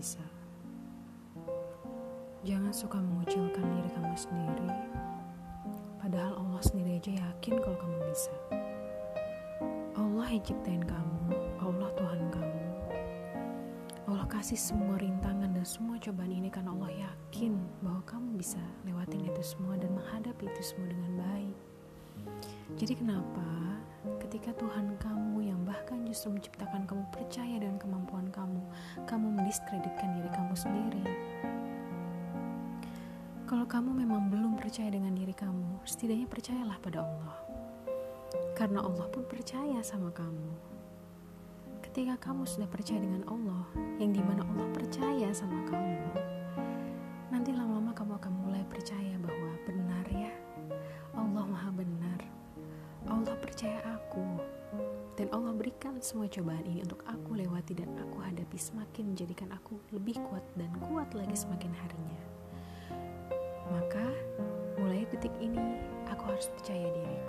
bisa. Jangan suka mengucilkan diri kamu sendiri, padahal Allah sendiri aja yakin kalau kamu bisa. Allah yang ciptain kamu, Allah Tuhan kamu. Allah kasih semua rintangan dan semua cobaan ini karena Allah yakin bahwa kamu bisa lewatin itu semua dan menghadapi itu semua dengan baik. Jadi kenapa ketika Tuhan kamu yang bahkan justru menciptakan kamu percaya dengan kemampuan kamu, kamu mendiskreditkan diri kamu sendiri? Kalau kamu memang belum percaya dengan diri kamu, setidaknya percayalah pada Allah. Karena Allah pun percaya sama kamu. Ketika kamu sudah percaya dengan Allah, yang di mana Allah percaya sama kamu, Allah berikan semua cobaan ini untuk aku lewati dan aku hadapi semakin menjadikan aku lebih kuat dan kuat lagi semakin harinya. Maka, mulai detik ini, aku harus percaya dia.